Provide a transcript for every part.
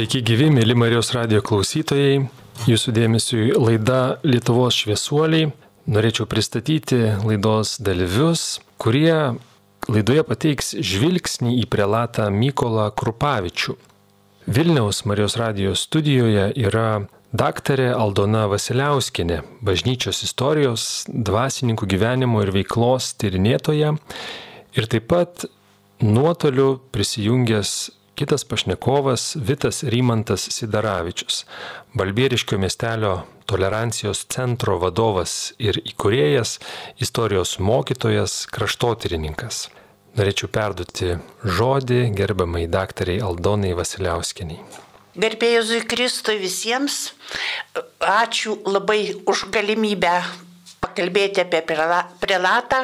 Sveiki gyvi, mėly Marijos radio klausytojai. Jūsų dėmesiu laida Lietuvos šviesuoliai. Norėčiau pristatyti laidos dalyvius, kurie laidoje pateiks žvilgsnį į prelatą Mykolą Krupavičių. Vilniaus Marijos radijos studijoje yra daktarė Aldona Vasiliauskinė, bažnyčios istorijos, dvasininkų gyvenimo ir veiklos tyrinėtoja ir taip pat nuotoliu prisijungęs Kitas pašnekovas Vitas Rymantas Sidaravičius, Balbieriškio miestelio tolerancijos centro vadovas ir įkurėjas, istorijos mokytojas, kraštotyrininkas. Norėčiau perduoti žodį gerbiamai daktariai Aldonai Vasiliauskiniai. Gerbėjusui Kristui visiems, ačiū labai už galimybę pakalbėti apie prelatą,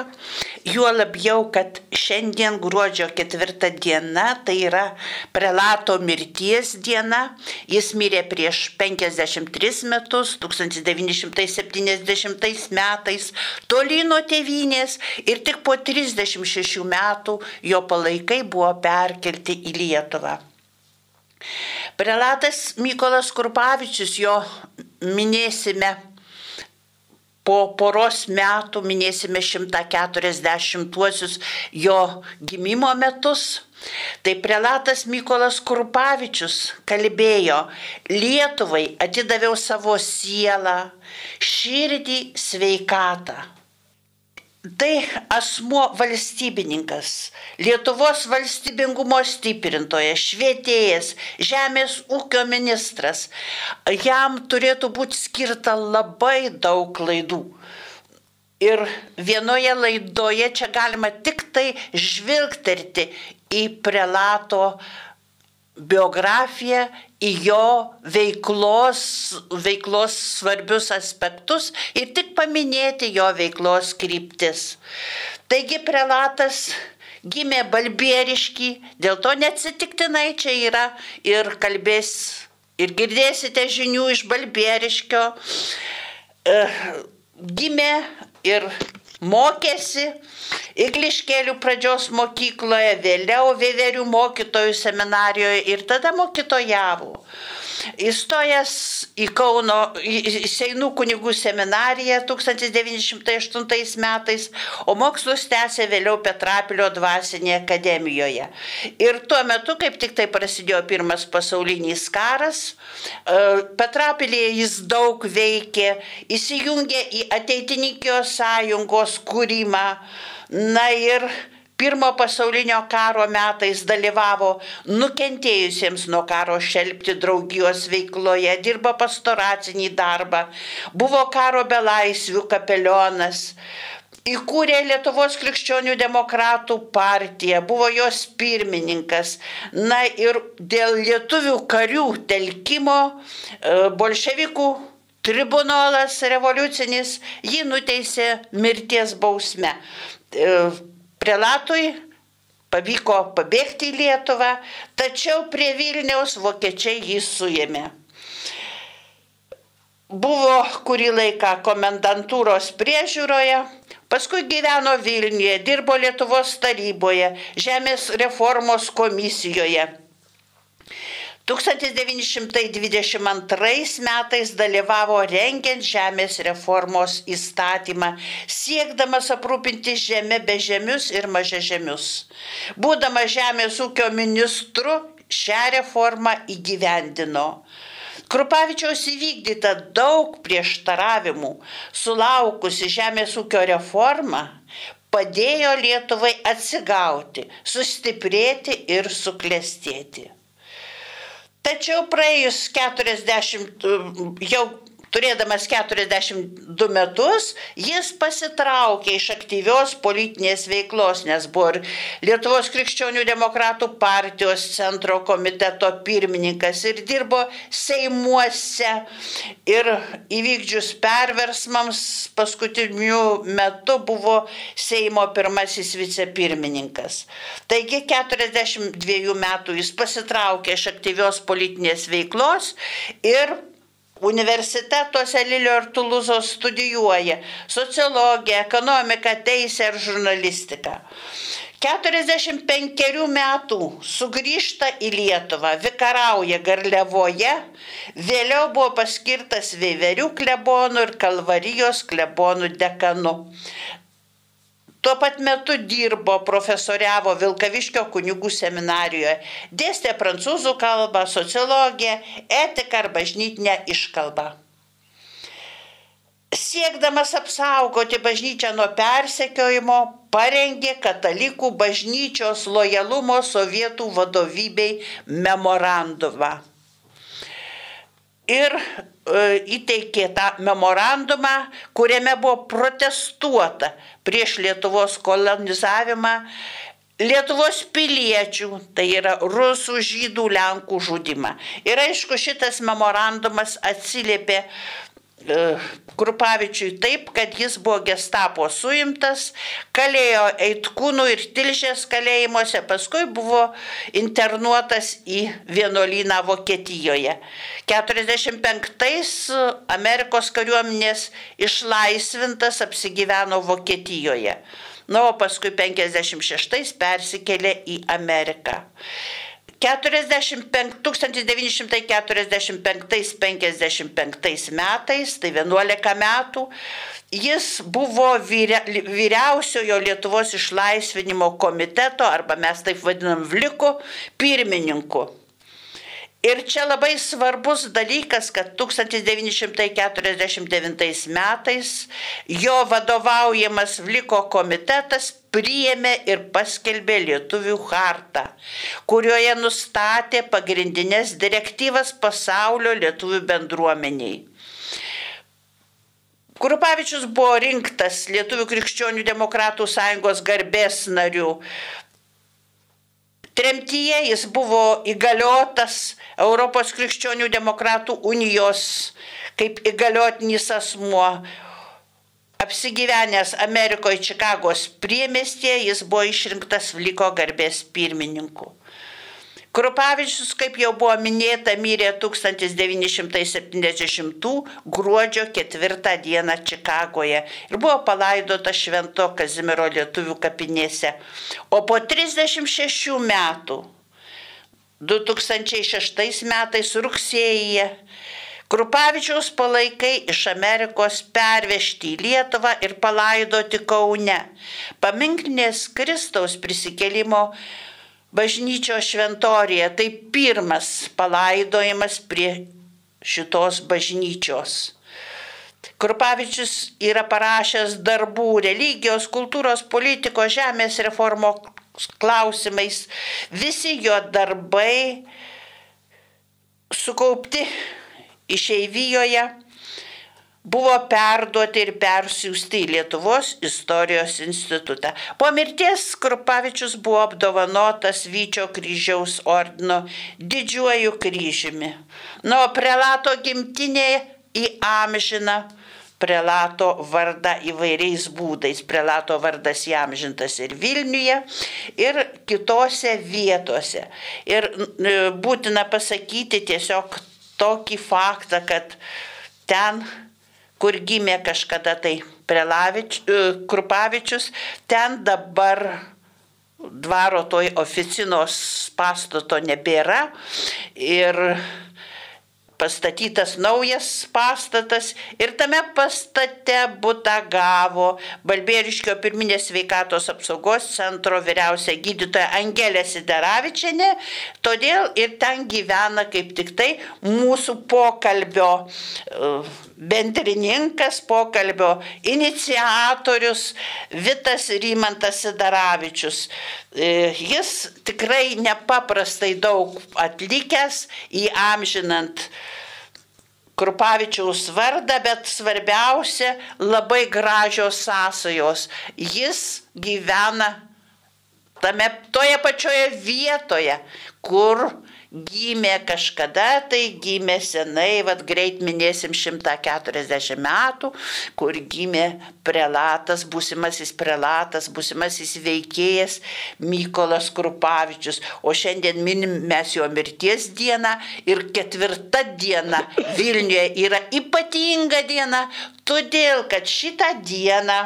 juo labiau, kad šiandien gruodžio ketvirta diena, tai yra prelato mirties diena, jis mirė prieš 53 metus, 1970 metais, toli nuo tėvynės ir tik po 36 metų jo palaikai buvo perkelti į Lietuvą. Prelatas Mykolas Kurpavičius jo minėsime po poros metų minėsime 140-uosius jo gimimo metus. Tai prelatas Mykolas Kurpavičius kalbėjo, Lietuvai atidaviau savo sielą, širdį, sveikatą. Tai asmuo valstybininkas, Lietuvos valstybingumo stiprintojas, švietėjas, žemės ūkio ministras. Jam turėtų būti skirta labai daug klaidų. Ir vienoje laidoje čia galima tik tai žvilgterti į prelato biografiją, į jo veiklos, veiklos svarbius aspektus ir tik paminėti jo veiklos kryptis. Taigi prelatas gimė balbieriški, dėl to neatsitiktinai čia yra ir kalbės, ir girdėsite žinių iš balbieriškio. E, gimė ir mokėsi Igliškėlių pradžios mokykloje, vėliau Vėverių mokytojų seminarijoje ir tada mokytojavo. Įstojęs į Kauno į Seinų kunigų seminariją 1908 metais, o mokslus tęsė vėliau Petrapilio dvasinėje akademijoje. Ir tuo metu, kaip tik tai prasidėjo pirmas pasaulinis karas, e, Petrapilėje jis daug veikė, įsijungė į ateitininkijos sąjungos kūrimą. Na ir Pirmo pasaulinio karo metais dalyvavo nukentėjusiems nuo karo šelbti draugijos veikloje, dirbo pastoracinį darbą, buvo karo belaisvių kapelionas, įkūrė Lietuvos krikščionių demokratų partiją, buvo jos pirmininkas. Na ir dėl lietuvių karių telkimo e, bolševikų tribunolas revoliucinis jį nuteisė mirties bausme prelatui pavyko pabėgti į Lietuvą, tačiau prie Vilniaus vokiečiai jį suėmė. Buvo kurį laiką komendantūros priežiūroje, paskui gyveno Vilniuje, dirbo Lietuvos taryboje, Žemės reformos komisijoje. 1922 metais dalyvavo rengiant žemės reformos įstatymą, siekdamas aprūpinti žemę bežemius ir mažažemius. Būdamas žemės ūkio ministru, šią reformą įgyvendino. Krupavičiaus įvykdyta daug prieštaravimų, sulaukusi žemės ūkio reforma, padėjo Lietuvai atsigauti, sustiprėti ir suklestėti. Tačiau praėjus 40, jau turėdamas 42 metus, jis pasitraukė iš aktyvios politinės veiklos, nes buvo ir Lietuvos krikščionių demokratų partijos centro komiteto pirmininkas ir dirbo Seimuose ir įvykdžius perversmams paskutiniu metu buvo Seimo pirmasis vicepirmininkas. Taigi 42 metų jis pasitraukė iš aktyvios politinės veiklos ir Universitetuose Lilio ir Tuluzos studijuoja sociologiją, ekonomiką, teisę ir žurnalistiką. 45 metų sugrįžta į Lietuvą, vikarauja Garliavoje, vėliau buvo paskirtas Veiverių klebonų ir Kalvarijos klebonų dekanu. Tuo pat metu dirbo, profesoriavo Vilkaviškio kunigų seminarijoje, dėstė prancūzų kalbą, sociologiją, etiką ar bažnytinę iškalbą siekdamas apsaugoti bažnyčią nuo persekiojimo, parengė katalikų bažnyčios lojalumo sovietų vadovybei memorandumą. Ir e, įteikė tą memorandumą, kuriame buvo protestuota prieš Lietuvos kolonizavimą, Lietuvos piliečių, tai yra rusų, žydų, lenkų žudimą. Ir aišku, šitas memorandumas atsiliepė Krupavičiui taip, kad jis buvo gestapo suimtas, kalėjo Eitkūnų ir Tilžės kalėjimuose, paskui buvo internuotas į vienuolyną Vokietijoje. 45-ais Amerikos kariuomenės išlaisvintas apsigyveno Vokietijoje. Na, o paskui 56-ais persikėlė į Ameriką. 45, 1945-55 metais, tai 11 metų, jis buvo vyria, vyriausiojo Lietuvos išlaisvinimo komiteto, arba mes taip vadinam Vliko, pirmininku. Ir čia labai svarbus dalykas, kad 1949 metais jo vadovaujamas Vliko komitetas priėmė ir paskelbė Lietuvių hartą, kurioje nustatė pagrindinės direktyvas pasaulio lietuvių bendruomeniai. Kurupavičius buvo rinktas Lietuvių krikščionių demokratų sąjungos garbės narių Tremtyje jis buvo įgaliotas Europos krikščionių demokratų unijos kaip įgaliotinis asmuo. Apsigyvenęs Amerikoje Čikagos priemestėje, jis buvo išrinktas Vliko garbės pirmininku. Krupavičius, kaip jau buvo minėta, mirė 1970 gruodžio 4 dieną Čikagoje ir buvo palaidota Švento Kazimiero lietuvių kapinėse. O po 36 metų, 2006 metais rugsėjyje, Krupavičiaus palaikai iš Amerikos pervežti į Lietuvą ir palaidoti Kaune. Paminklinės Kristaus prisikelimo bažnyčios šventorėje. Tai pirmas palaidojimas prie šitos bažnyčios. Krupavičius yra parašęs darbų religijos, kultūros, politikos, žemės reformo klausimais. Visi jo darbai sukaupti išeivijoje buvo perduoti ir persiųsti į Lietuvos istorijos institutą. Po mirties Krupavičius buvo apdovanotas Vyčio kryžiaus ordino didžiuoju kryžiumi. Nuo prelato gimtinėje į amžiną prelato vardą įvairiais būdais. Prelato vardas įamžintas ir Vilniuje, ir kitose vietose. Ir būtina pasakyti tiesiog tokį faktą, kad ten kur gimė kažkada tai Prelavič, e, Krupavičius, ten dabar dvaro toj oficinos pastato nebėra. Ir pastatytas naujas pastatas ir tame pastate būtą gavo Balbieriškio pirminės sveikatos apsaugos centro vyriausia gydytoja Angelė Sideravičianė, todėl ir ten gyvena kaip tik tai mūsų pokalbio e, bendrininkas, pokalbio iniciatorius Vitas Rymantas Sidaravičius. E, jis tikrai nepaprastai daug atlikęs įamžinant Krupavičiaus vardą, bet svarbiausia labai gražios sąsajos. Jis gyvena tame, toje pačioje vietoje, kur gimė kažkada, tai gimė senai, vad greit minėsim 140 metų, kur gimė prelatas, būsimasis prelatas, būsimasis veikėjas Mykolas Krupavičius. O šiandien minim mes jo mirties dieną ir ketvirta diena Vilniuje yra ypatinga diena, todėl kad šitą dieną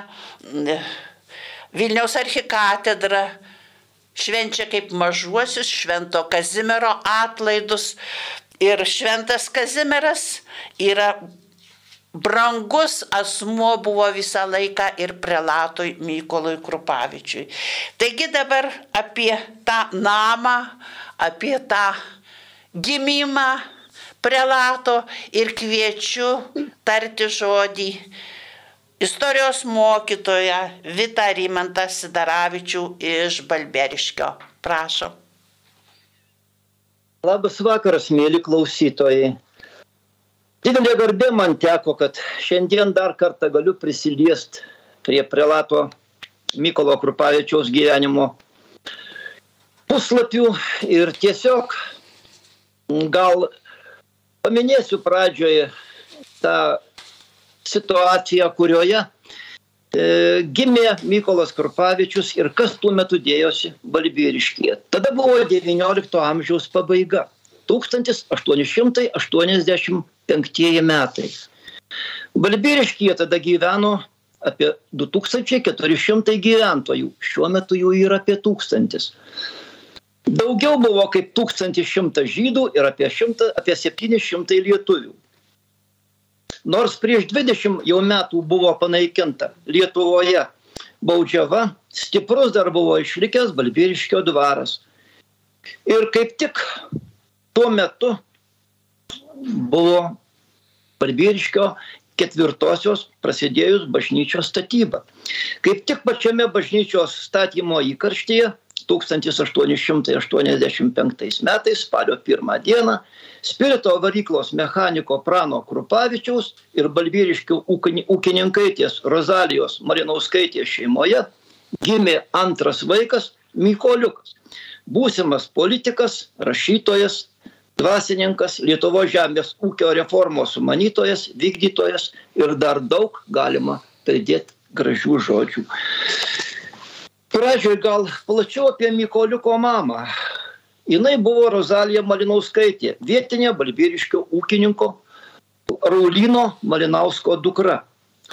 Vilniaus archikatedra švenčia kaip mažuosius Švento Kazimiero atlaidus. Ir Šventas Kazimieras yra brangus asmuo buvo visą laiką ir prelatui Mykolui Krupavičiui. Taigi dabar apie tą namą, apie tą gimimą prelato ir kviečiu tarti žodį istorijos mokytoja Vita Rimantą Sidaravičių iš Balberiškio. Prašom. Labas vakaras, mėly klausytojai. Didelė garbė man teko, kad šiandien dar kartą galiu prisiliest prie prelato Mykolo Krupavičiaus gyvenimo puslapių ir tiesiog gal paminėsiu pradžioje tą situaciją, kurioje E, gimė Mykolas Krupavičius ir kas tuo metu dėjosi Balbieriškyje. Tada buvo XIX amžiaus pabaiga. 1885 metai. Balbieriškyje tada gyveno apie 2400 gyventojų, šiuo metu jų yra apie 1000. Daugiau buvo kaip 1100 žydų ir apie, 100, apie 700 lietuvių nors prieš dvidešimt jau metų buvo panaikinta lietuvoje baudžiava stiprus dar buvo išlikęs balbieriškio dvaras. Ir kaip tik tuo metu buvo balbieriškio ketvirtosios prasidėjus bažnyčios statyba. Kaip tik pačiame bažnyčios statymo įkarštyje 1885 metais spalio pirmą dieną spirito varyklos mechaniko Prano Krupavičiaus ir Balvyriškių ūkininkaitės Rozalijos Marinauskaitės šeimoje gimė antras vaikas Mykoliukas. Būsimas politikas, rašytojas, dvasininkas, Lietuvo žemės ūkio reformos sumanytojas, vykdytojas ir dar daug galima pridėti gražių žodžių. Pradžioj gal plačiau apie Mykoliuko mamą. Jinai buvo rozalija malinauskaitė vietinė balbieriškio ūkininko raulyno malinausko dukra.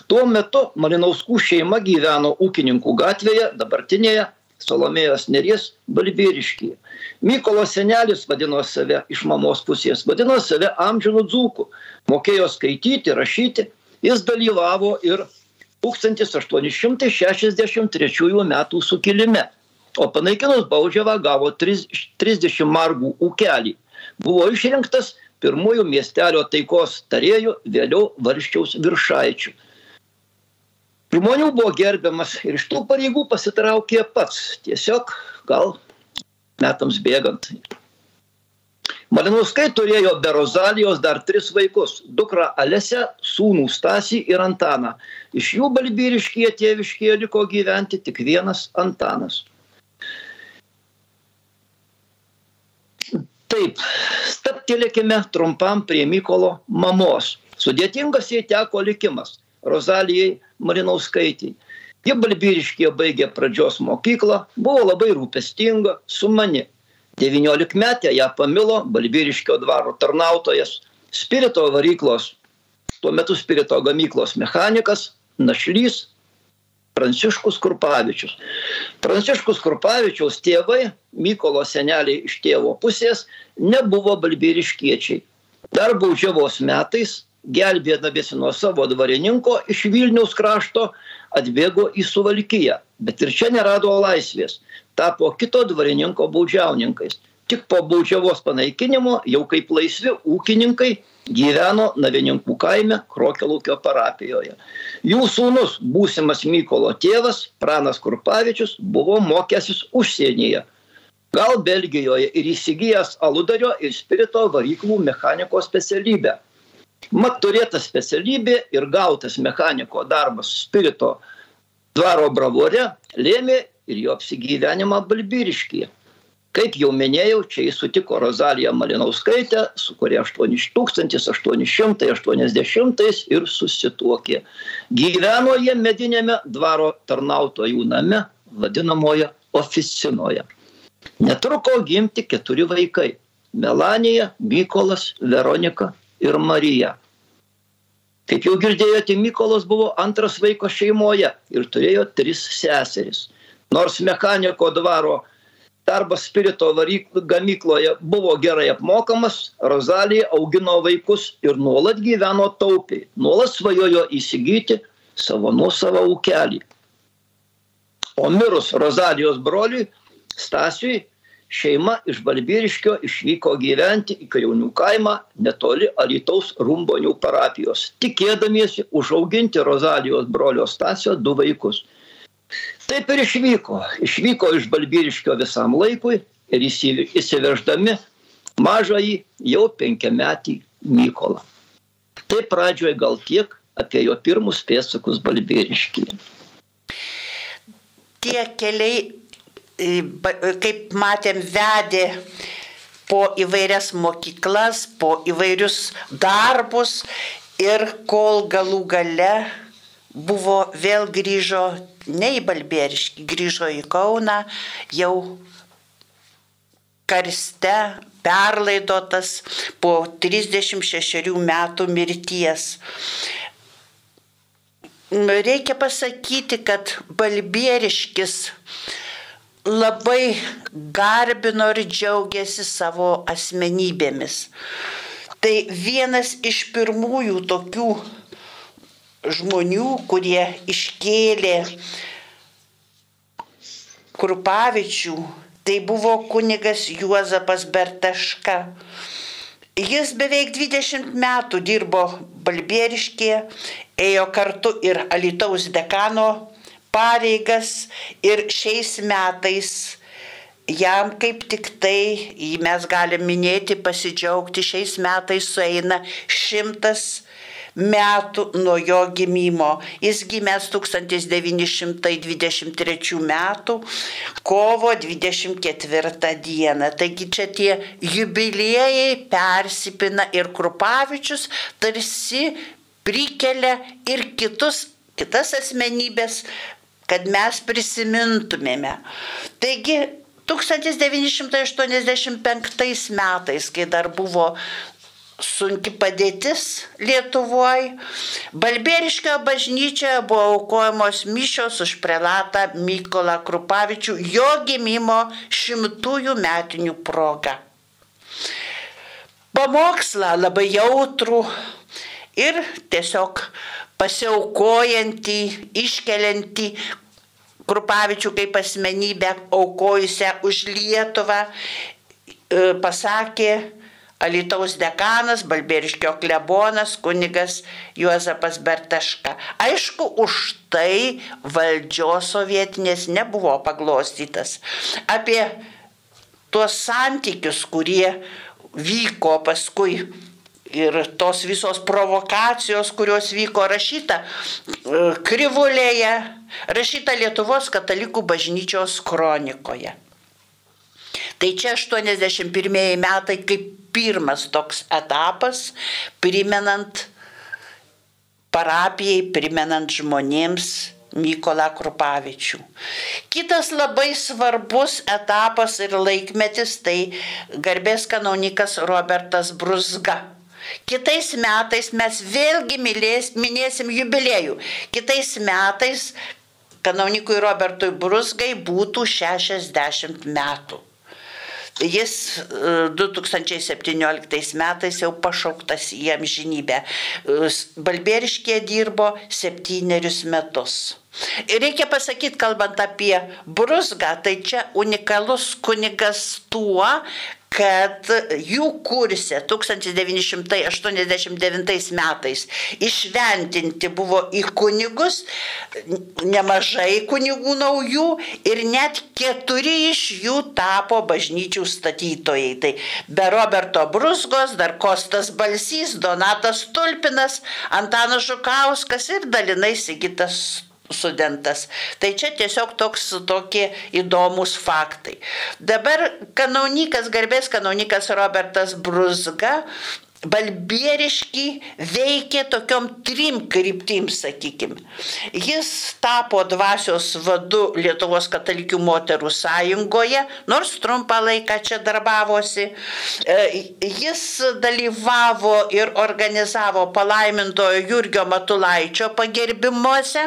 Tuo metu malinauskų šeima gyveno ūkininkų gatvėje dabartinėje salomėjos nėries balbieriškyje. Mykolo senelis vadino save iš mamos pusės vadino save amžinu dzūku. Mokėjo skaityti rašyti. Jis dalyvavo ir 1863 metų sukilime. O panaikinus baudžiavą gavo trisdešimt margų ūkelį. Buvo išrinktas pirmuoju miestelio taikos tarėju vėliau valsčiaus viršaičiu žmonių buvo gerbiamas ir iš tų pareigų pasitraukė pats. Tiesiog gal metams bėgant Malinauskai turėjo be Rozalijos dar tris vaikus - dukrą Alesę, sūnų Stasį ir Antaną. Iš jų balbyriškie tėviškie liko gyventi tik vienas Antanas. Taip, staptelėkime trumpam prie Mykolo mamos. Sudėtingas jai teko likimas Rozalijai Marinauskaitį. Ji balbyriškė baigė pradžios mokyklą, buvo labai rūpestinga, sumani. 19 metę ją pamilo balbyriškio dvaro tarnautojas, spirito varyklos, tuo metu spirito gamyklos mechanikas, našlys Pranciškus Kurpavičius. Pranciškus Kurpavičiaus tėvai, Mykolo seneliai iš tėvo pusės, nebuvo balbyriškiečiai. Dar baudžiavos metais, gelbėdavėsi nuo savo dvarininko iš Vilniaus krašto, atbėgo į Suvalkiją, bet ir čia nerado laisvės, tapo kito dvarininko baudžiauninkais. Tik po baudžiavos panaikinimo jau kaip laisvi ūkininkai gyveno Navininkų kaime Krokelūkio parapijoje. Jų sūnus, būsimas Mykolo tėvas, Pranas Kurpavičius, buvo mokęsis užsienyje. Gal Belgijoje ir įsigijęs aludario ir spirito varyklų mechaniko specialybę. Mat turėta specialybė ir gautas mechaniko darbas spirito dvaro bravore lėmė ir jo apsigyvenimą Balbiriškyje kaip jau minėjau čia jis sutiko rozaliją malinauskaitę su kuria tūkstantis aštuoni šimtai aštuoniasdešimtais ir susituokė. Gyveno jie mediniame dvaro tarnautojų name vadinamoje oficinoje. Netruko gimti keturi vaikai. Melanija mykolas veronika ir marija. Kaip jau girdėjote mykolas buvo antras vaikas šeimoje ir turėjo tris seseris. Nors mechaniko dvaro darbas spirito gamykloje buvo gerai apmokamas rozalija augino vaikus ir nuolat gyveno taupiai. Nuolat svajojo įsigyti savo nuosavą ūkelį. O mirus rozalijos broliui stasiui šeima iš balbieriškio išvyko gyventi į kriaunių kaimą netoli alytaus rumbonių parapijos tikėdamiesi užauginti rozalijos brolio stasio du vaikus. Taip ir išvyko. Išvyko iš balbieriškio visam laikui ir įsi įsiveždami mažąjį jau penkiametį mykolą. Tai pradžioj gal tiek apie jo pirmus pėdsakus balbieriškyje. Tie keliai kaip matėm vedė po įvairias mokyklas po įvairius darbus ir kol galų gale buvo vėl grįžo ne į Balbieriškį, grįžo į Kauną, jau karste perlaidotas po 36 metų mirties. Reikia pasakyti, kad Balbieriškis labai garbino ir džiaugiasi savo asmenybėmis. Tai vienas iš pirmųjų tokių žmonių, kurie iškėlė Krupavičių, tai buvo kunigas Juozapas Bertaška. Jis beveik 20 metų dirbo Balbieriškėje, ėjo kartu ir Alitaus dekano pareigas ir šiais metais jam kaip tik tai, mes galim minėti, pasidžiaugti, šiais metais sueina šimtas metų nuo jo gimimo. Jis gimęs 1923 metų kovo 24 dieną. Taigi čia tie jubiliejai persipina ir Krupavičius tarsi prikelia ir kitus, kitas asmenybės, kad mes prisimintumėme. Taigi 1985 metais, kai dar buvo sunki padėtis Lietuvoje. Balberiškio bažnyčioje buvo aukojamos mišios už prelatą Mykolą Krupavičių jo gimimo šimtųjų metinių proga. Pamokslą labai jautrų ir tiesiog pasiaukojantį, iškeliantį Krupavičių kaip asmenybę aukojusią už Lietuvą, pasakė Alitaus dekanas, Balberiškio klebonas, kunigas Juozapas Bertaška. Aišku, už tai valdžios sovietinės nebuvo paglostytas. Apie tuos santykius, kurie vyko paskui ir tos visos provokacijos, kurios vyko rašyta Krivulėje, rašyta Lietuvos katalikų bažnyčios kronikoje. Tai čia 81 metai kaip pirmas toks etapas, primenant parapijai, primenant žmonėms Mykolą Krupavičių. Kitas labai svarbus etapas ir laikmetis tai garbės kanonikas Robertas Brusga. Kitais metais mes vėlgi mylės, minėsim jubiliejų. Kitais metais kanonikui Robertui Brusgai būtų 60 metų. Jis 2017 e, metais jau pašauktas į amžinybę. E, Balberiškė dirbo septynerius metus. Ir reikia pasakyti, kalbant apie Brusgą, tai čia unikalus kunigas tuo, kad jų kursė 1989 metais išventinti buvo į kunigus, nemažai kunigų naujų ir net keturi iš jų tapo bažnyčių statytojai. Tai be Roberto Brusgos, dar Kostas Balsys, Donatas Tulpinas, Antanas Žukauskas ir dalinai Sigitas studentas. Tai čia tiesiog toks tokie įdomus faktai. Dabar kanonikas, garbės kanonikas Robertas Brusga Balbieriški veikė tokiom trim kryptim, sakykime. Jis tapo dvasios vadu Lietuvos katalikių moterų sąjungoje, nors trumpą laiką čia darbavosi. E, jis dalyvavo ir organizavo palaimintojo Jurgio Matulaičio pagerbimuose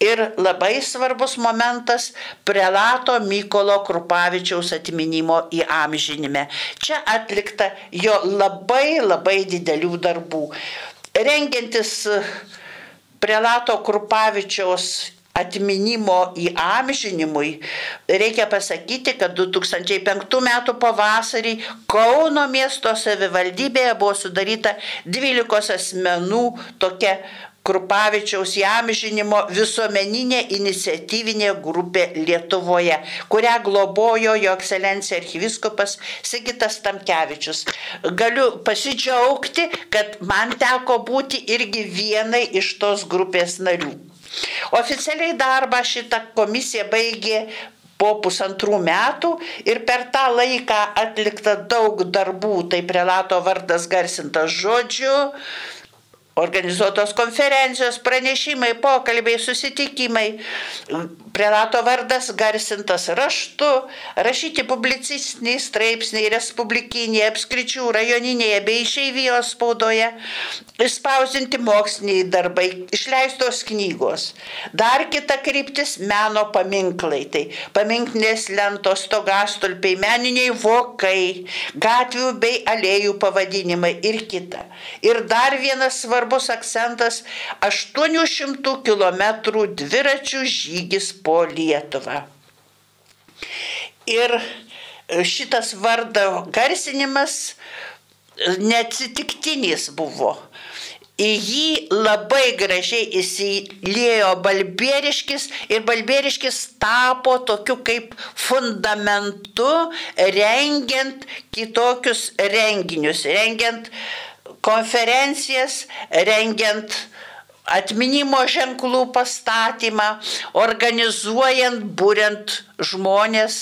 Ir labai svarbus momentas - prelato Mykolo Krupavičiaus atminimo įamžinime. Čia atlikta jo labai labai didelių darbų. Rengiantis prelato Krupavičiaus atminimo įamžinimui, reikia pasakyti, kad 2005 m. pavasarį Kauno miesto savivaldybėje buvo sudaryta 12 asmenų tokia Krupavičiaus įamžinimo visuomeninė iniciatyvinė grupė Lietuvoje, kurią globojo jo ekscelencija archyviskupas Sigitas Tamkevičius. Galiu pasidžiaugti, kad man teko būti irgi vienai iš tos grupės narių. Oficialiai darbą šitą komisiją baigė po pusantrų metų ir per tą laiką atlikta daug darbų, tai prelato vardas garsintas žodžiu, organizuotos konferencijos, pranešimai, pokalbiai, susitikimai, prelato vardas garsintas raštu, rašyti publicistiniai straipsniai respublikinėje, apskričių, rajoninėje bei išeivijos spaudoje, išspausinti moksliniai darbai, išleistos knygos. Dar kita kryptis - meno paminklai. Tai paminklinės lentos, stogastulpiai, meniniai vokai, gatvių bei alėjų pavadinimai ir kita. Ir dar vienas svarbus svarbus akcentas - 800 km dviračių žygis po Lietuvą. Ir šitas vardo garsinimas neatsitiktinis buvo. Į jį labai gražiai įsiliejo Balbieriškis ir Balbieriškis tapo tokiu kaip fundamentu rengiant kitokius renginius, rengiant uh, konferencijas, rengiant atminimo ženklų pastatymą, organizuojant, būrent žmonės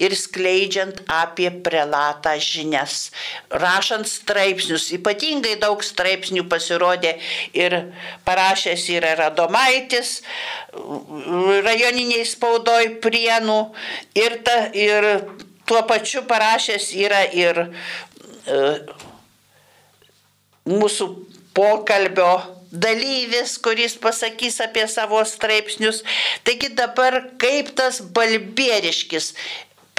ir skleidžiant apie prelatą žinias, rašant straipsnius. Ypatingai daug straipsnių pasirodė ir parašęs yra Radomaitis, rajoniniai spaudoj prienų ir, ta, ir tuo pačiu parašęs yra ir uh, mūsų pokalbio dalyvis, kuris pasakys apie savo straipsnius. Taigi dabar kaip tas balbieriškis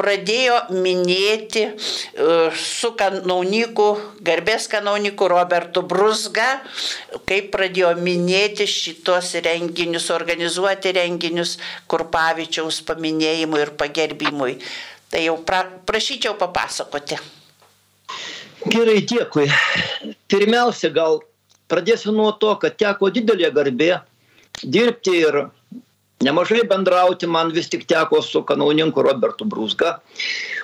pradėjo minėti e, su kanauniku, garbės kanauniku Robertu Brusga, kaip pradėjo minėti šitos renginius, organizuoti renginius Kurpavičiaus paminėjimui ir pagerbimui. Tai jau pra, prašyčiau papasakoti. Gerai, dėkui. Pirmiausia, gal pradėsiu nuo to, kad teko didelė garbė dirbti ir nemažai bendrauti man vis tik teko su kanauninku Robertu Brūsga,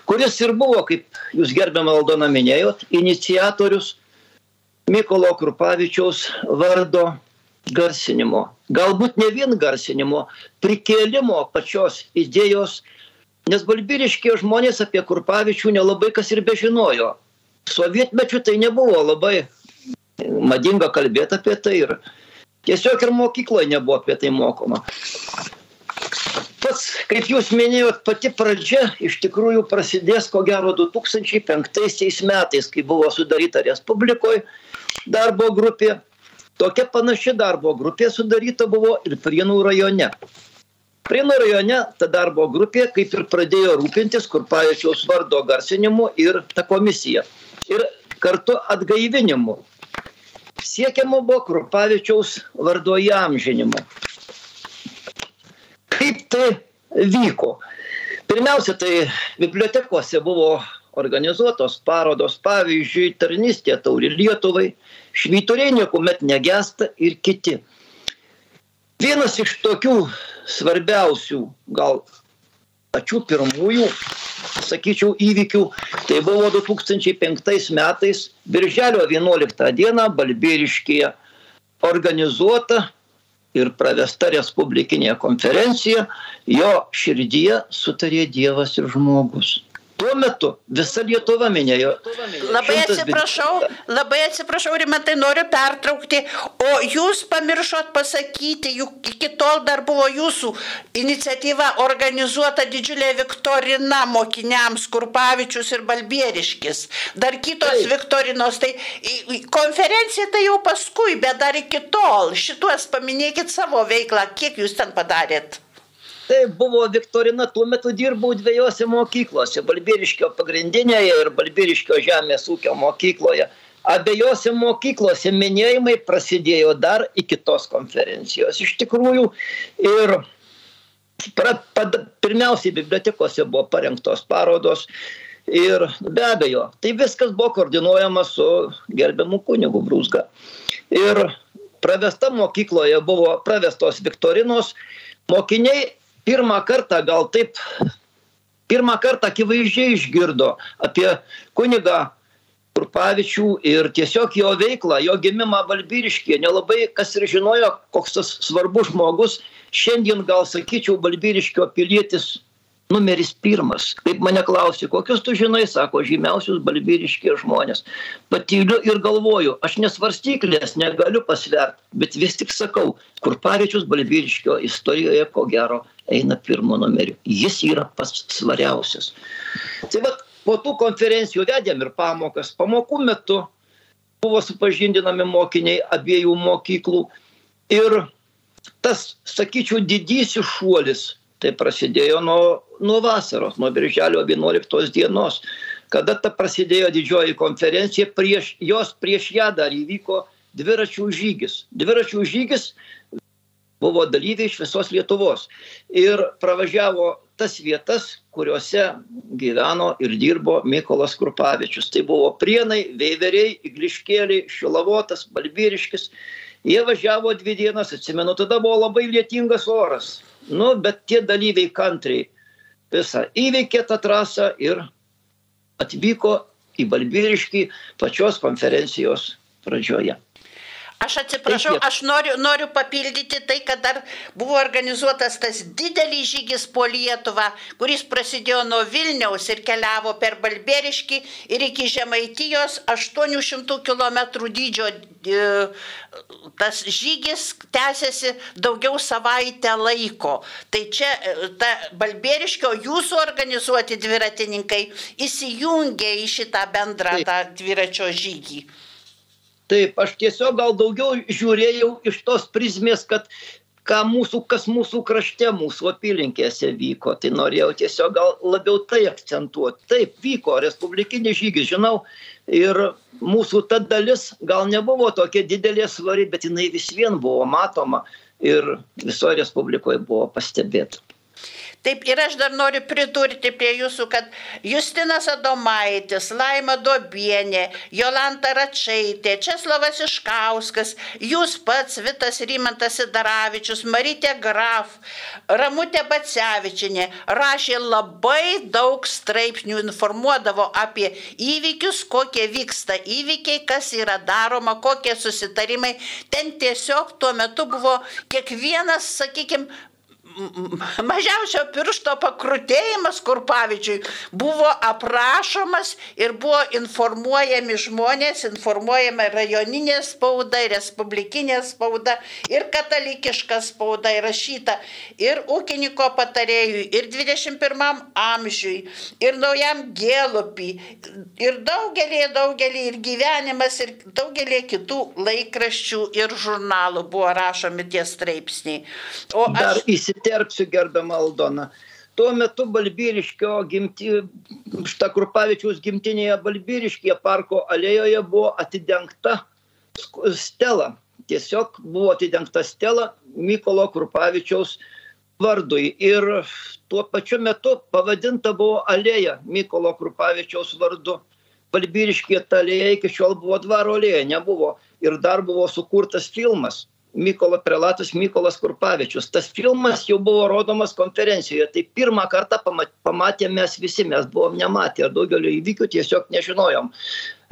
kuris ir buvo, kaip jūs gerbiamą Aldoną minėjot, iniciatorius Mykolo Krupavičiaus vardo garsinimo. Galbūt ne vien garsinimo, prikėlimo pačios idėjos, nes balbiriškie žmonės apie Krupavičių nelabai kas ir bežinojo sovietmečiu tai nebuvo labai madinga kalbėti apie tai ir tiesiog ir mokykloje nebuvo apie tai mokoma. Pats, kaip jūs minėjot, pati pradžia iš tikrųjų prasidės ko gero 2005 metais, kai buvo sudaryta Respublikoje darbo grupė. Tokia panaši darbo grupė sudaryta buvo ir Prienų rajone. Prienų rajone ta darbo grupė kaip ir pradėjo rūpintis Kurpavičiaus vardo garsinimu ir ta komisija ir kartu atgaivinimu. Siekiama buvo Krupavičiaus vardo įamžinimu. Kaip tai vyko? Pirmiausia, tai bibliotekose buvo organizuotos parodos, pavyzdžiui, tarnystė tauri Lietuvai, švyturiai niekuomet negesta ir kiti. Vienas iš tokių svarbiausių, gal pačių pirmųjų sakyčiau, įvykių. Tai buvo 2005 metais, birželio 11 dieną, Balbiriškėje organizuota ir pravesta Respublikinė konferencija, jo širdyje sutarė Dievas ir žmogus. Tuo metu visa Lietuva minėjo. Labai atsiprašau, labai atsiprašau, Rimantai, noriu pertraukti, o jūs pamiršot pasakyti, juk iki tol dar buvo jūsų iniciatyva organizuota didžiulė Viktorina mokiniams, Kurpavičius ir Balbieriškis. Dar kitos Taip. Viktorinos, tai konferencija tai jau paskui, bet dar iki tol. Šituos paminėkit savo veiklą, kiek jūs ten padarėt tai buvo viktorina tuo metu dirbau dviejose mokyklose balbieriškio pagrindinėje ir balbieriškio žemės ūkio mokykloje. Abiejose mokyklose minėjimai prasidėjo dar iki tos konferencijos iš tikrųjų. Ir pra, pad, pirmiausiai bibliotekose buvo parengtos parodos ir be abejo tai viskas buvo koordinuojama su gerbiamu kunigu brūzga. Ir pravesta mokykloje buvo pravestos viktorinos mokiniai pirmą kartą gal taip pirmą kartą akivaizdžiai išgirdo apie kunigą Kurpavičių ir tiesiog jo veiklą, jo gimimą Balbyriškėje. Nelabai kas ir žinojo, koks tas svarbus žmogus. Šiandien gal sakyčiau, Balbyriškio pilietis numeris pirmas kaip mane klausė kokius tu žinai sako žymiausius balbieriškyje žmones patyliu ir galvoju aš ne svarstyklės negaliu pasvert bet vis tik sakau kurpavičius balbieriškio istorijoje ko gero eina pirmu numeriu. Jis yra pats svariausias. Tai vat po tų konferencijų vedėm ir pamokas. Pamokų metu buvo supažindinami mokiniai abiejų mokyklų. Ir tas sakyčiau didysis šuolis tai prasidėjo nuo nuo vasaros nuo birželio vienuoliktos dienos kada ta prasidėjo didžioji konferencija prieš jos prieš ją dar įvyko dviračių žygis. Dviračių žygis buvo dalyviai iš visos lietuvos. Ir pravažiavo tas vietas kuriose gyveno ir dirbo mykolas krupavičius. Tai buvo prienai veiveriai igliškėliai šilavotas balbieriškis jie važiavo dvi dienas atsimenu tada buvo labai lietingas oras. Nu bet tie dalyviai kantriai visą įveikė tą trasą ir atvyko į balbieriškį pačios konferencijos pradžioje Aš atsiprašau, aš noriu, noriu papildyti tai, kad dar buvo organizuotas tas didelis žygis po Lietuvą, kuris prasidėjo nuo Vilniaus ir keliavo per Balberiškį ir iki Žemaitijos 800 km dydžio. E, tas žygis tęsiasi daugiau savaitę laiko. Tai čia e, ta Balberiškio jūsų organizuoti dviratininkai įsijungia į šitą bendrą tą dviračio žygį taip aš tiesiog gal daugiau žiūrėjau iš tos prizmės kad ką mūsų kas mūsų krašte mūsų apylinkėse vyko. Tai norėjau tiesiog gal labiau tai akcentuot taip vyko respublikinis žygis žinau ir mūsų ta dalis gal nebuvo tokia didelė svari bet jinai vis vien buvo matoma ir visoj respublikoj buvo pastebėta Taip ir aš dar noriu pridurti prie jūsų, kad Justinas Adomaitis, Laima Dobienė, Jolanta Račaitė, Česlavas Iškauskas, jūs pats Vitas Rymantas Sidaravičius, Marytė Graf, Ramutė Bacevičinė rašė labai daug straipsnių, informuodavo apie įvykius, kokie vyksta įvykiai, kas yra daroma, kokie susitarimai. Ten tiesiog tuo metu buvo kiekvienas, sakykime, mažiausio piršto pakrutėjimas Kurpavičiui buvo aprašomas ir buvo informuojami žmonės, informuojama rajoninė spauda, respublikinė spauda ir katalikiška spauda įrašyta ir ūkininko patarėjui, ir 21 amžiui, ir naujam gėlupį, ir daugelį, daugelį, ir gyvenimas, ir daugelį kitų laikraščių ir žurnalų buvo rašomi tie straipsniai. O aš... Dar įsit įsiterpsiu gerbiamą Aldoną. Tuo metu Balbyriškio gimti, šitą Kurpavičiaus gimtinėje Balbyriškėje parko alėjoje buvo atidengta stela. Tiesiog buvo atidengta stela Mykolo Kurpavičiaus vardui. Ir tuo pačiu metu pavadinta buvo alėja Mykolo Kurpavičiaus vardu. Balbyriškė ta alėja iki šiol buvo dvaro alėja, nebuvo. Ir dar buvo sukurtas filmas mykolo prelatas mykolas kurpavičius. Tas filmas jau buvo rodomas konferencijoje. Tai pirmą kartą pama pamatėm mes visi. Mes buvom nematę ir daugelio įvykių tiesiog nežinojom.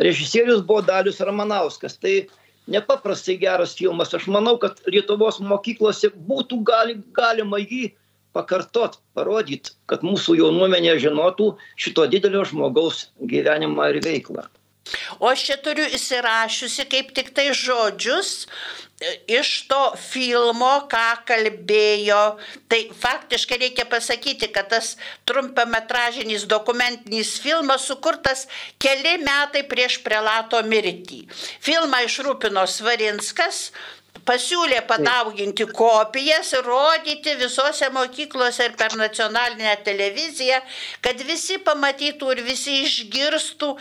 Režisierius buvo dalius ramanauskas. Tai nepaprastai geras filmas. Aš manau kad lietuvos mokyklose būtų gali galima jį pakartot, parodyt, kad mūsų jaunuomenė žinotų šito didelio žmogaus gyvenimą ir veiklą. O aš čia turiu įsirašiusi kaip tik tai žodžius iš to filmo, ką kalbėjo. Tai faktiškai reikia pasakyti, kad tas trumpametražinis dokumentinis filmas sukurtas keli metai prieš prelato mirtį. Filmą išrūpino Svarinskas, pasiūlė padauginti kopijas ir rodyti visose mokyklose ir per nacionalinę televiziją, kad visi pamatytų ir visi išgirstų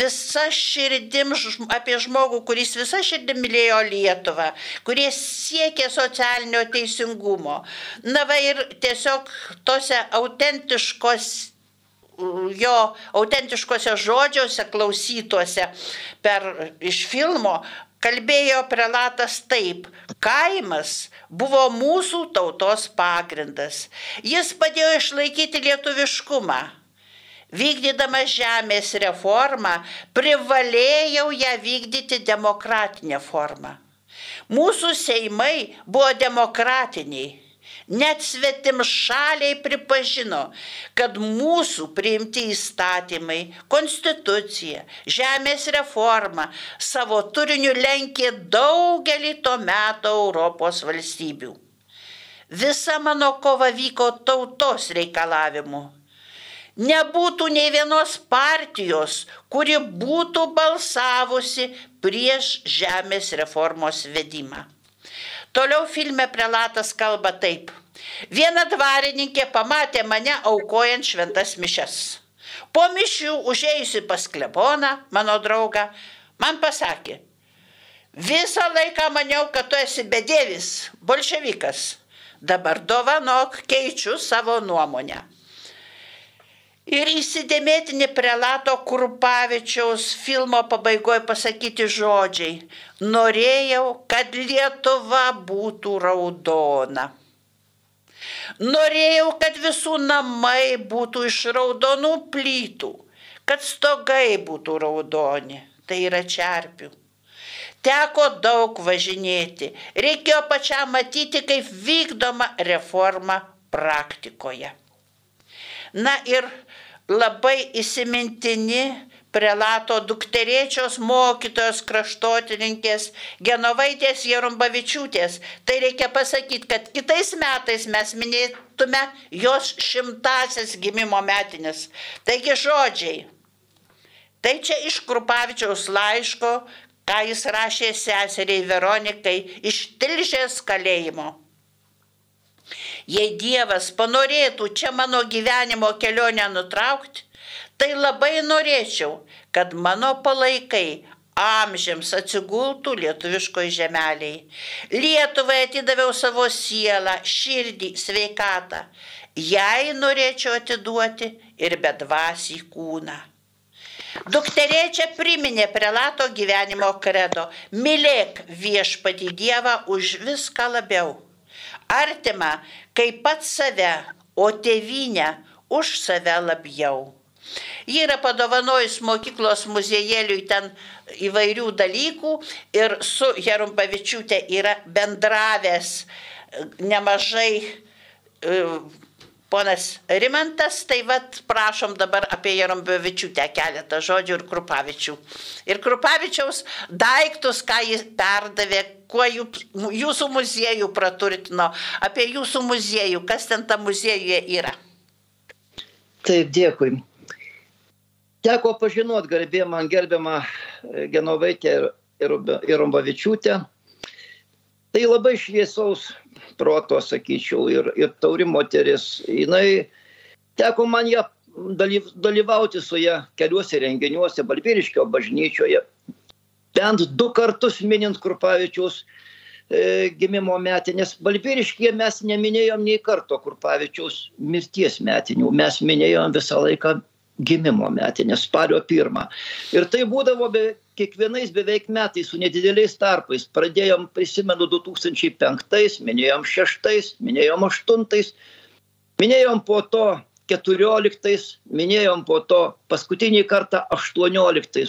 visą širdim apie žmogų, kuris visą širdim mylėjo Lietuvą, kurie siekė socialinio teisingumo. Na va ir tiesiog tose autentiškos jo autentiškose žodžiuose klausytuose per iš filmo kalbėjo prelatas taip, kaimas buvo mūsų tautos pagrindas. Jis padėjo išlaikyti lietuviškumą. Vykdydama žemės reformą, privalėjau ją vykdyti demokratinę formą. Mūsų seimai buvo demokratiniai Net svetim šaliai pripažino, kad mūsų priimti įstatymai, konstitucija, žemės reforma savo turiniu lenkė daugelį to meto Europos valstybių. Visa mano kova vyko tautos reikalavimu. Nebūtų nei vienos partijos, kuri būtų balsavusi prieš žemės reformos vedimą. Toliau filme prelatas kalba taip. Viena dvarininkė pamatė mane aukojant šventas mišes. Po mišių užėjusi pas kleboną, mano draugą, man pasakė, visą laiką maniau, kad tu esi bedėvis, bolševikas. Dabar dovanok, keičiu savo nuomonę. Ir įsidėmėtini prelato Kurpavičiaus filmo pabaigoje pasakyti žodžiai. Norėjau, kad Lietuva būtų raudona. Norėjau, kad visų namai būtų iš raudonų plytų, kad stogai būtų raudoni. Tai yra čerpių. Teko daug važinėti. Reikėjo pačiam matyti, kaip vykdoma reforma praktikoje. Na ir labai įsimintini prelato dukterėčios mokytojos kraštotininkės Genovaitės Jerumbavičiūtės. Tai reikia pasakyti, kad kitais metais mes minėtume jos šimtasias gimimo metinės. Taigi žodžiai. Tai čia iš Krupavičiaus laiško, ką jis rašė seseriai Veronikai iš Tilžės kalėjimo. Jei Dievas panorėtų čia mano gyvenimo kelionę nutraukti, tai labai norėčiau, kad mano palaikai amžiams atsigultų lietuviškoje žemeliai. Lietuvai atidaviau savo sielą, širdį, sveikatą. Jai norėčiau atiduoti ir bedvasį kūną. Dukterė čia priminė prelato gyvenimo kredo. Mylėk viešpati Dievą už viską labiau artimą kaip pats save, o tėvynę už save labiau. Ji yra padovanojus mokyklos muziejėliui ten įvairių dalykų ir su Jerumpavičiūtė yra bendravęs nemažai e, ponas Rimantas, tai vad prašom dabar apie Jarombevičiūtę keletą žodžių ir Krupavičių. Ir Krupavičiaus daiktus, ką jis perdavė, kuo jūsų muziejų praturtino, apie jūsų muziejų, kas ten tam muziejuje yra. Taip, dėkui. Teko pažinot garbė man gerbiamą Genovaitę ir Rombavičiūtę. Tai labai šviesaus proto, sakyčiau, ir, ir tauri moteris. Jinai teko man ją dalyvauti su ją keliuose renginiuose, Balbiriškio bažnyčioje. Bent du kartus minint Kurpavičiaus e, gimimo metinės. Balbiriškėje mes neminėjom nei karto Kurpavičiaus mirties metinių, mes minėjom visą laiką gimimo metinės, spalio pirmą. Ir tai būdavo be, kiekvienais beveik metais su nedideliais tarpais. Pradėjom, prisimenu, 2005, minėjom 6, minėjom 8, minėjom po to 14, minėjom po to paskutinį kartą 18.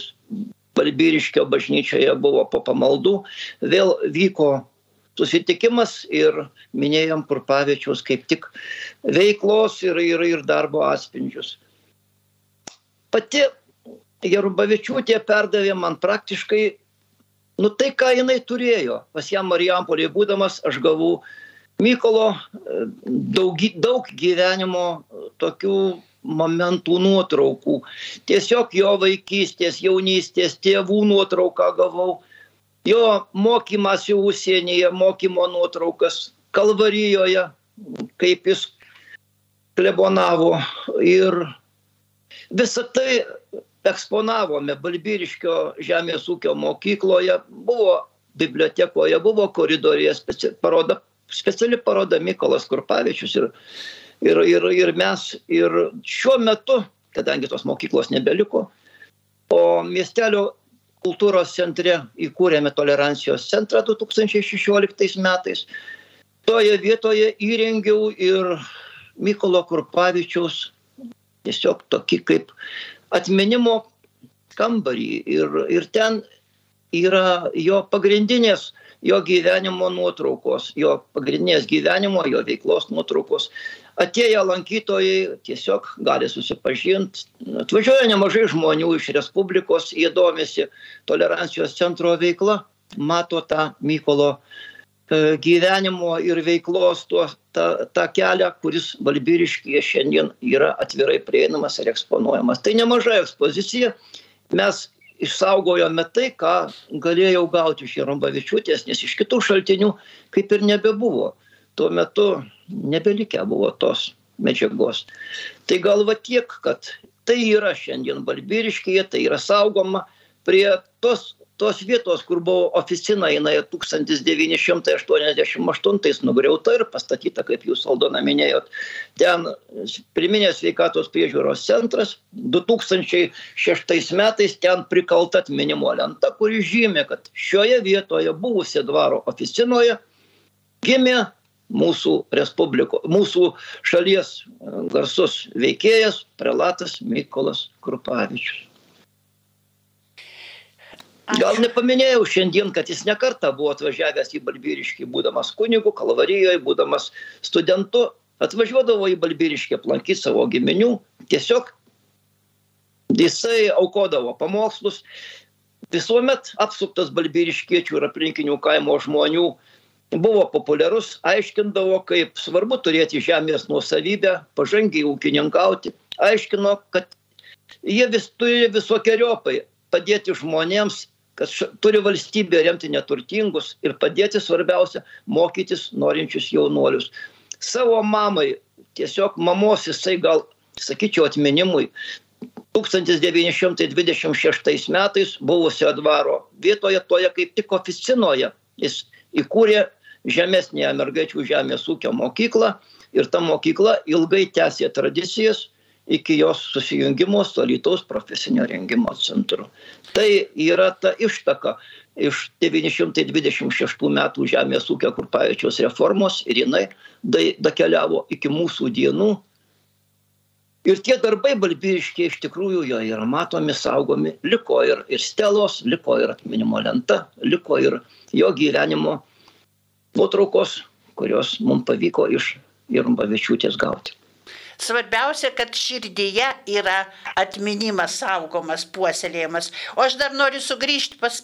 Balbiriškio bažnyčioje buvo po pamaldų, vėl vyko susitikimas ir minėjom Kurpavičiaus kaip tik veiklos ir, ir, ir darbo atspindžius. Pati Jarubavičiūtė perdavė man praktiškai, nu tai, ką jinai turėjo. Pas ją Marijampolėje būdamas aš gavau Mykolo e, daug, daug gyvenimo tokių momentų nuotraukų. Tiesiog jo vaikystės, jaunystės, tėvų nuotrauką gavau. Jo mokymasi užsienyje, mokymo nuotraukas Kalvarijoje, kaip jis klebonavo. Ir visą tai eksponavome Balbyriškio žemės ūkio mokykloje, buvo bibliotekoje, buvo koridorėje speci paroda, speciali paroda Mykolas Kurpavičius ir, ir, ir, ir mes. Ir šiuo metu, kadangi tos mokyklos nebeliko, o miestelio kultūros centre įkūrėme tolerancijos centrą 2016 metais, toje vietoje įrengiau ir Mykolo Kurpavičiaus tiesiog tokį kaip atminimo kambarį ir, ir ten yra jo pagrindinės jo gyvenimo nuotraukos, jo pagrindinės gyvenimo, jo veiklos nuotraukos. Atėję lankytojai tiesiog gali susipažinti. Atvažiuoja nemažai žmonių iš Respublikos, jie domisi tolerancijos centro veikla, mato tą Mykolo gyvenimo ir veiklos tuo, tą, tą kelią, kuris Valbyriškyje šiandien yra atvirai prieinamas ir eksponuojamas. Tai nemaža ekspozicija. Mes išsaugojome tai, ką galėjau gauti iš Jarombavičiūtės, nes iš kitų šaltinių kaip ir nebebuvo. Tuo metu nebelikę buvo tos medžiagos. Tai galva tiek, kad tai yra šiandien Balbiriškėje, tai yra saugoma prie tos tos vietos, kur buvo oficina, jinai 1988 nugriauta ir pastatyta, kaip jūs Aldona minėjot. Ten priminės sveikatos priežiūros centras 2006 metais ten prikalta atminimo lenta, kuri žymė, kad šioje vietoje buvusi dvaro oficinoje gimė mūsų respubliko, mūsų šalies garsus veikėjas, prelatas Mykolas Krupavičius. Gal nepaminėjau šiandien, kad jis nekarta buvo atvažiavęs į Balbyriškį, būdamas kunigu, Kalvarijoje, būdamas studentu, atvažiuodavo į Balbyriškį aplankyti savo giminių, tiesiog jisai aukodavo pamokslus, visuomet apsuptas Balbyriškiečių ir aplinkinių kaimo žmonių. Buvo populiarus, aiškindavo, kaip svarbu turėti žemės nuosavybę, pažangiai ūkininkauti, aiškino, kad jie vis turi visokiojopai padėti žmonėms kad turi valstybė remti neturtingus ir padėti svarbiausia mokytis norinčius jaunuolius. Savo mamai, tiesiog mamos jisai gal, sakyčiau, atminimui 1926 metais buvusio dvaro vietoje, toje kaip tik oficinoje, jis įkūrė žemesnėje mergaičių žemės ūkio mokyklą ir ta mokykla ilgai tęsė tradicijas iki jos susijungimo su Alytaus profesinio rengimo centru. Tai yra ta ištaka iš 926 metų Žemės ūkio Kurpavičiaus reformos ir jinai dakeliavo iki mūsų dienų. Ir tie darbai balbyriškiai iš tikrųjų jo yra matomi, saugomi, liko ir, ir stelos, liko ir atminimo lenta, liko ir jo gyvenimo nuotraukos, kurios mums pavyko iš Irumbavičiūtės gauti. Svarbiausia, kad širdyje yra atminimas saugomas, puoselėjimas. O aš dar noriu sugrįžti pas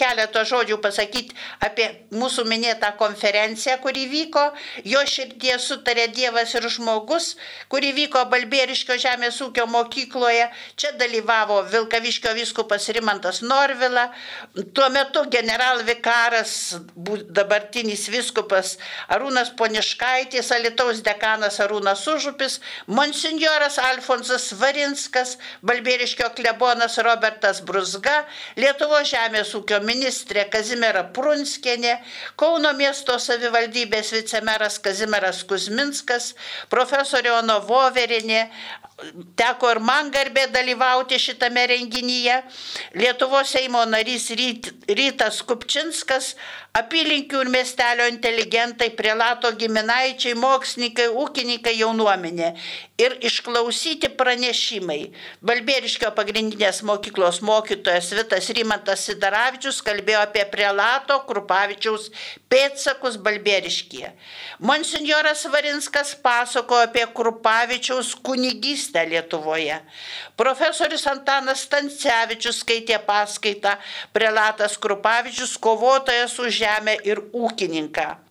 keletą žodžių pasakyti apie mūsų minėtą konferenciją, kuri vyko. Jo širdie sutarė Dievas ir žmogus, kuri vyko Balbėriškio žemės ūkio mokykloje. Čia dalyvavo Vilkaviškio viskupas Rimantas Norvila. Tuo metu generalvikaras, dabartinis viskupas Arūnas Poniškaitis, Alitaus dekanas Arūnas Užupis, monsinjoras Alfonsas Varinskas, Balbėriškio klebonas Robertas Brusga, Lietuvo žemės ūkio ministrė Kazimiera Prunskienė, Kauno miesto savivaldybės vicemeras Kazimieras Kuzminskas, profesorė Ono Voverinė, teko ir man garbė dalyvauti šitame renginyje. Lietuvos Seimo narys Ryt, Rytas Kupčinskas, apylinkių ir miestelio inteligentai, prelato giminaičiai, mokslininkai, ūkininkai, jaunuomenė. Ir išklausyti pranešimai. Balbieriškio pagrindinės mokyklos mokytojas Vitas Rimantas Sidaravičius kalbėjo apie prelato Krupavičiaus pėtsakus Balbieriškyje. Monsignoras Varinskas pasakojo apie Krupavičiaus kunigystę Lietuvoje. Profesorius Antanas Stancevičius skaitė paskaitą Prelatas Krupavičius kovotojas už žemę ir ūkininką.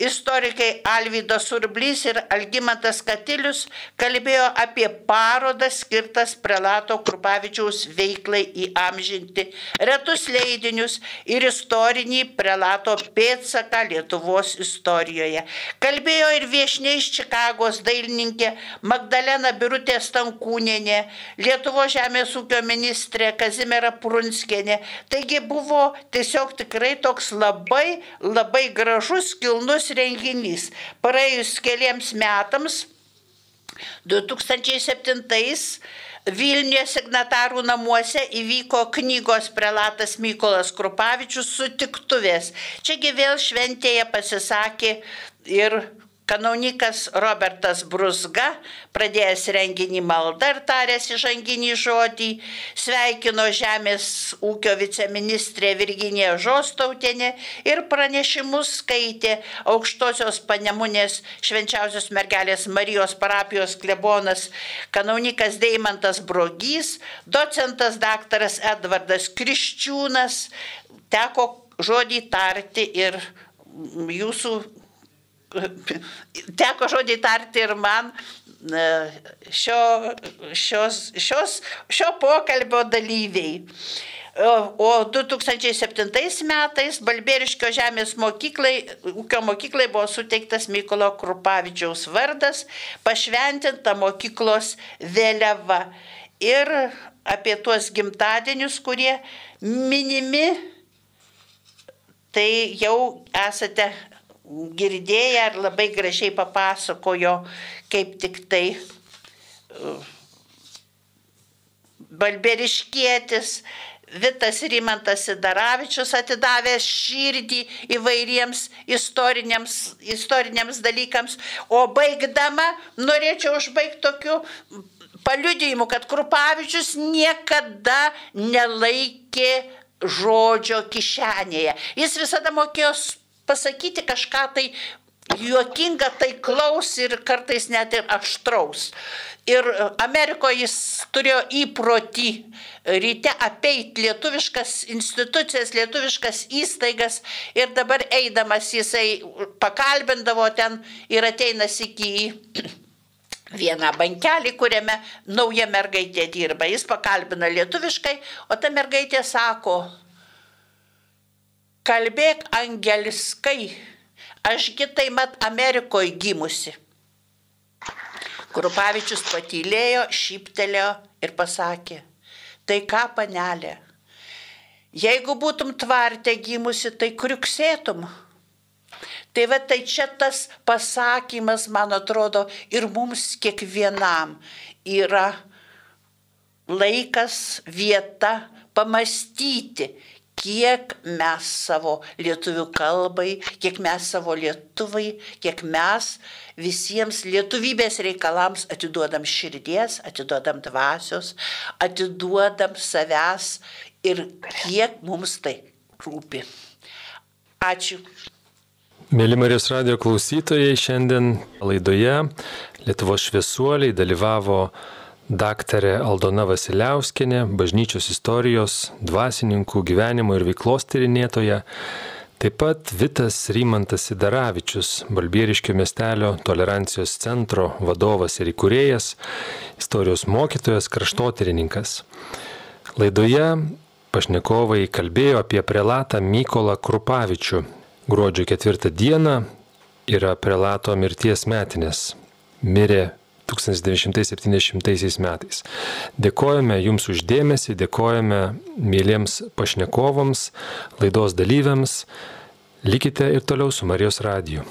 Istorikai Alvydas Surblys ir Algymantas Katilius kalbėjo apie parodą skirtas prelato Krupavičiaus veiklai įamžinti retus leidinius ir istorinį prelato pėdsaką Lietuvos istorijoje. Kalbėjo ir viešniai iš Čikagos dailininkė Magdalena Birutė Stankūnienė, Lietuvo žemės ūkio ministrė Kazimera Prunskienė. Taigi buvo tiesiog tikrai toks labai, labai gražus, kilnus renginys. Praėjus keliams metams, 2007 Vilniuje signatarų namuose įvyko knygos prelatas Mykolas Krupavičius sutiktuvės. Čiagi vėl šventėje pasisakė ir Kanaunikas Robertas Brusga, pradėjęs renginį maldą ir taręs įžanginį žodį, sveikino Žemės ūkio viceministrė Virginija Žostautinė ir pranešimus skaitė aukštosios panemunės švenčiausios mergelės Marijos parapijos klebonas Kanaunikas Deimantas Brogys, docentas daktaras Edvardas Kriščiūnas, teko žodį tarti ir jūsų teko žodį tarti ir man šio, šios, šios, šio pokalbio dalyviai. O 2007 metais Balbėriškio žemės mokyklai, ūkio mokyklai buvo suteiktas Mykolo Krupavičiaus vardas, pašventinta mokyklos vėliava. Ir apie tuos gimtadienius, kurie minimi, tai jau esate girdėję ir labai gražiai papasakojo, kaip tik tai uh, Balberiškėtis, Vitas Rimantas Sidaravičius atidavęs širdį įvairiems istoriniams, istoriniams dalykams. O baigdama norėčiau užbaigti tokiu paliudijimu, kad Krupavičius niekada nelaikė žodžio kišenėje. Jis visada mokėjo pasakyti kažką tai juokinga, taiklaus ir kartais net ir aštraus. Ir Amerikoje jis turėjo įprotį ryte apeiti lietuviškas institucijas, lietuviškas įstaigas ir dabar eidamas jisai pakalbindavo ten ir ateinas iki vieną bankelį, kuriame nauja mergaitė dirba. Jis pakalbina lietuviškai, o ta mergaitė sako, kalbėk angeliskai, ašgi tai mat Amerikoje gimusi. Krupavičius patylėjo, šyptelėjo ir pasakė, tai ką panelė, jeigu būtum tvarte gimusi, tai kriuksėtum. Tai va tai čia tas pasakymas, man atrodo, ir mums kiekvienam yra laikas, vieta pamastyti, kiek mes savo lietuvių kalbai, kiek mes savo lietuvai, kiek mes visiems lietuvybės reikalams atiduodam širdies, atiduodam dvasios, atiduodam savęs ir kiek mums tai rūpi. Ačiū. Mėly Marijos radio klausytojai, šiandien laidoje Lietuvos šviesuoliai dalyvavo daktarė Aldona Vasiliauskinė, bažnyčios istorijos, dvasininkų gyvenimo ir veiklos tyrinėtoja, taip pat Vitas Rymantas Sidaravičius, Balbieriškio miestelio tolerancijos centro vadovas ir įkūrėjas, istorijos mokytojas, kraštotyrininkas. Laidoje pašnekovai kalbėjo apie prelatą Mykolą Krupavičių. Gruodžio ketvirtą dieną yra prelato mirties metinės. Mirė 1970 metais. Dėkojame Jums uždėmesi, dėkojame mėlyms pašnekovams, laidos dalyviams. Likite ir toliau su Marijos radiju.